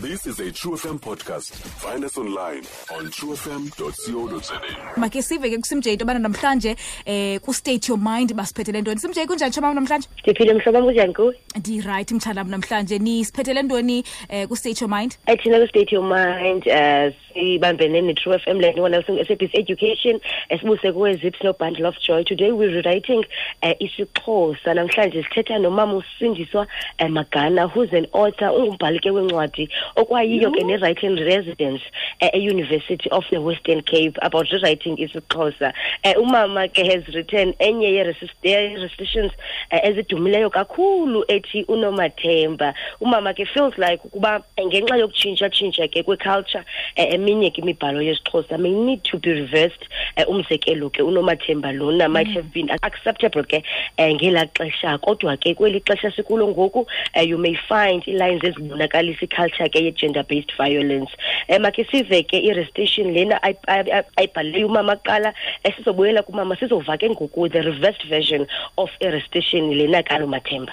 This is a True FM podcast. Find us online on truefm.co.za. makesive ke kusimjay into yobana namhlanje um kustate your mind basiphethele ntoni simjay kunjani tshamam namhlanje ndiphile mhlobo wam kunjani kuwe ndirayithi mtshandam namhlanje nisiphethele ntoni um kustate your mind athina kwi-state your mind um ibambene ne-true f m like one sabc education esibuse kuwe-zips no-bundle of joy today we're rewriting uh, isixhosa namhlanje sithetha nomama usindiswa uh, magana who's an author ungumbhali ke wencwadi okwayiyo ke ne-right and residence uh, e-university of the western cape about rewriting isixhosa uh, umama ke has written enye ye-restrictions uh, ezidumileyo kakhulu ethi unomathemba umama ke feels like kuba ngenxa yokutshintshatshintsha ke kweculture eh, eminye ke imibhalo yesixhosa may need to be reversed eh, umzekelo ke unomathemba lona might have been acceptable ke eh, ngelaa xesha kodwa ke kweli xesha sikulo ngoku you may find ii-lines ezibonakalisa iculture ke ye-gender based violence um makhe sive ke i-restation lena ayibhalele umama kuqala esizobuyela kumama sizova ke ngoku the reversed version of i-restation lena kalomathemba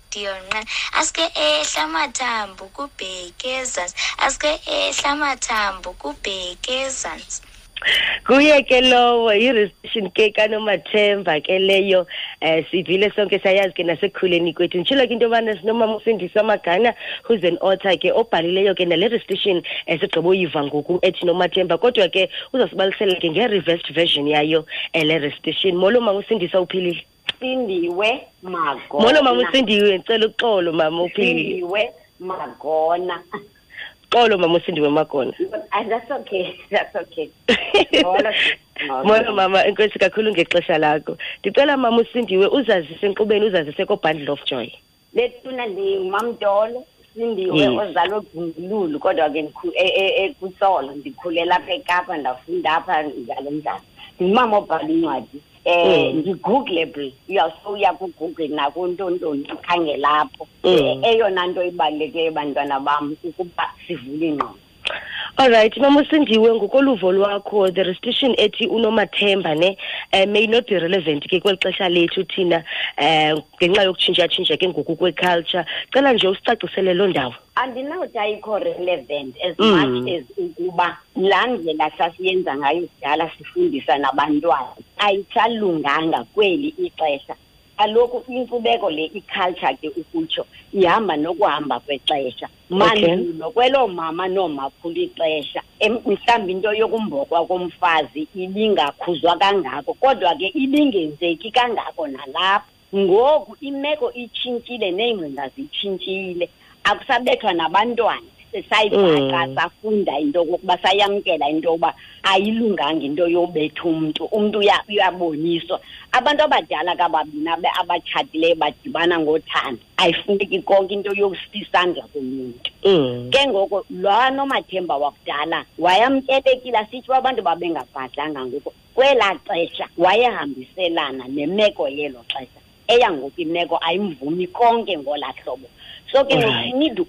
dionqa aske ehla amathambo kubheke ezantsi aske ehla amathambo kubheke ezantsi kuye ke lowo yi-reception ke kanomathemba ke leyo um sivile sonke sayazi ke nasekhuleni kwethu nditshilo ke into yobana sinomama usindisi wamagana who's an author ke obhalileyo ke nale restitution um eh, sigqiba uyiva ngoku ethi nomathemba kodwa ke uzasibalisela ke nge-reversed version yayo um le restitution molo mama usindisa uphilile Sindiwe Magona. Molo mama usindiwe ngicela uxolo mama uphilile. Sindiwe Magona. Xolo mama usindiwe Magona. Ah, that's okay. That's okay. Molo mama enkosi kakhulu ngexesha lakho. Ndicela mama usindiwe uzazise enkqubeni uzazise ko bundle of joy. letuna le umamdolo sindiwe mm. ozalwe gungululu kodwa ke e, e, e, kutsolo ndikhulela apha ekapa ndafunda apha njalo njalo ndingumama obhala incwadi um mm. ndi-googleable uyawuse uya kugoogle nakuntontoni ukhangela apho mm. eyona nto ibalulekileyo bantwana bam kukuba sivule ingqondo Alright, mama usindiwe ngokoluvo lwakho the restriction ethi unomathemba ne uh, may not be relevant ke kweli xesha lethu thina um uh, ngenxa yokutshintshatshintsha ke ngoku kweculture cela nje usicacisele loo ndawo andinawuthi ayikho relevant as mm. much as ukuba laa ndlela sasiyenza ngayo kudala sifundisa nabantwana ayisalunganga kweli ixesha kaloku inkcubeko le iculture ke ukutsho ihamba nokuhamba kwexesha mandulo okay. kweloo mama noomakhulu ixesha mhlawumbi into yokumbokwa komfazi ibingakhuzwa kangako kodwa ke ibingenzeki kangako nalapho ngoku imeko itshintshile neengcinga zitshintshile akusabethwa nabantwana sisayibhaqa mm. safunda into yokokuba sayamkela into yokuba ayilunganga into yobetha umntu umntu uyaboniswa abantu abadala kababini abatshatileyo badibana ngothando ayifuneki konke into yokusithi isandla kuluntu mm. ke ngoko laa nomathemba wakudala wayamkelekile asithi uba abantu babengabhadlanga ngoku kwelaa xesha wayehambiselana nemeko yelo xesha eyangoku imeko ayimvumi konke ngolaa hlobo so ke need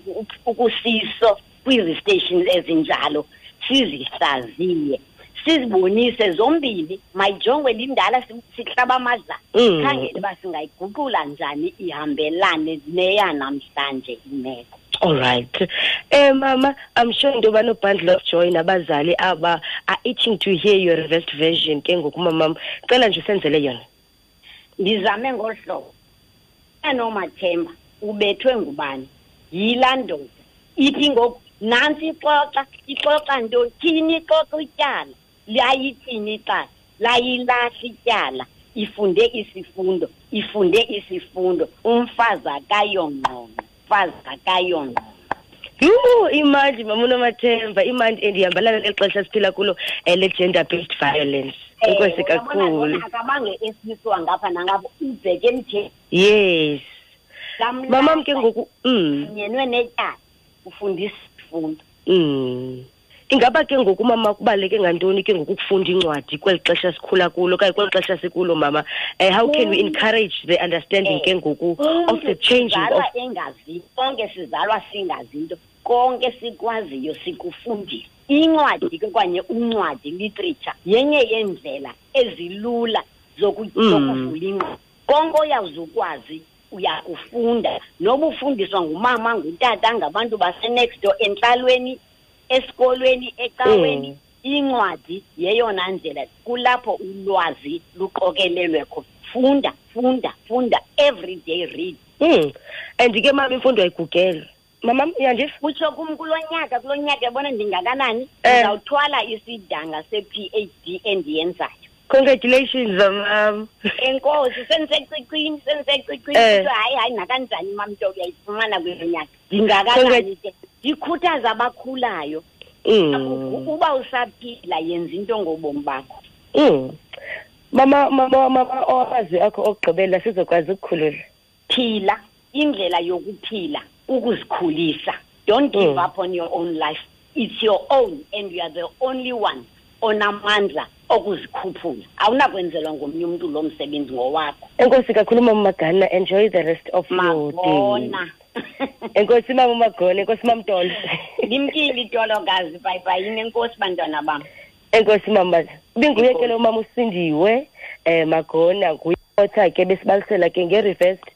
ukusiso kwii-restations ezinjalo sizihlaziye sizibonise zombini mayijongwe lindala sihlaba amadla mm. khangele uba singayiguqula njani ihambelane neyanamhlanje imeko all right eh mama i'm sure into yoba nobundle of joy nabazali aba are itching to hear your reversed version ke ngokumamam cela nje usenzele yona ndizame ngolu hlobo enomathemba ubethwe ngubani yilaa ndoda ithi ngoku nantsi ixoxa ixoxa nto thini ixoxa ityala liyayithini ixala layilahla ityala ifunde isifundo ifunde isifundo umfazi akayongqongqo umfazi akayongqo yhu imandi mama unomathemba imandi endihambelana neli xesha siphila kulo um le-gender based violence eh, inkosi kakhulu akabange esiswa ngapha nangapha ubheke emtheni yes mamam ke ngoku mm. nyenwe netyala ufundisa ifundo mm. ingaba ke ngoku mama kubaluleke ngantoni ke ngoku ukufunda incwadi kweli xesha sikhula kulo okanye kweli xesha sikulo mama um how can we mm. encourage the understanding eh, ke ngoku of the changing of engazi konke sizalwa singazi into konke sikwaziyo sikufundile incwadi ke kwanye uncwadi literature yenye yeendlela ezilula mm. zokuvula ingqondo konke oyawuzukwazi uyakufunda noba ufundiswa ngumama ngutata ngabantu basenext door entlalweni esikolweni ecaweni mm. incwadi yeyona ndlela kulapho ulwazi luqokelelwe khona funda funda funda every day read mm. and ke mama imfundo ayigugelwe mama yandif utsho kum kulo nyaka kulo nyaka yabona ndingakanani eh. ndizawuthwala isidanga se-p h d endiyenzayo congratulations mam enkosi sendisecicini sendisecicini eh. kuthiwa hayi hayi nakanjani mamnto uyayifumana kulo nyaka ndingakanani ke ndikhuthaza abakhulayo mm. uba usaphila yenza into ngobomi bakho mm. mama mama mama owazi akho okugqibela sizokwazi ukukhulula phila indlela yokuphila ukuzikhulisa don't give mm. up on your own life it's your own and you are the only one onamandla okuzikhuphula awunakwenzelwa ngomnye umntu lo msebenzi ngowakho enkosi kakhulu mama magana enjoy the rest of your day enkosi mama magona enkosi mamtolo ndimkile itolokazi bhayibhayini enkosi bantwana bam enkosi mama binguye ke lo mama usindiwe um magona nguye otha ke besibalisela ke nge-reversed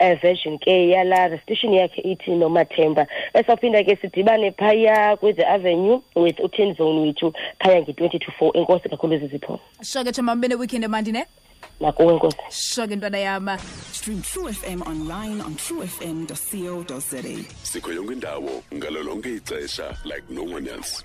um eh, version ke yala restitution yakhe ithi nomathemba esaphinda ke sidibane phaya kwi-the avenue with u-ten zone wethu phaya nge-twenty to four enkosi kakhulu zizipho sure ke tshoma mbe ne-weekend emandi ne nakuwe nkosi sure ke ntwana yama stream true fm online on true fm co za sikho yonke indawo ngalo lonke ixesha like no one else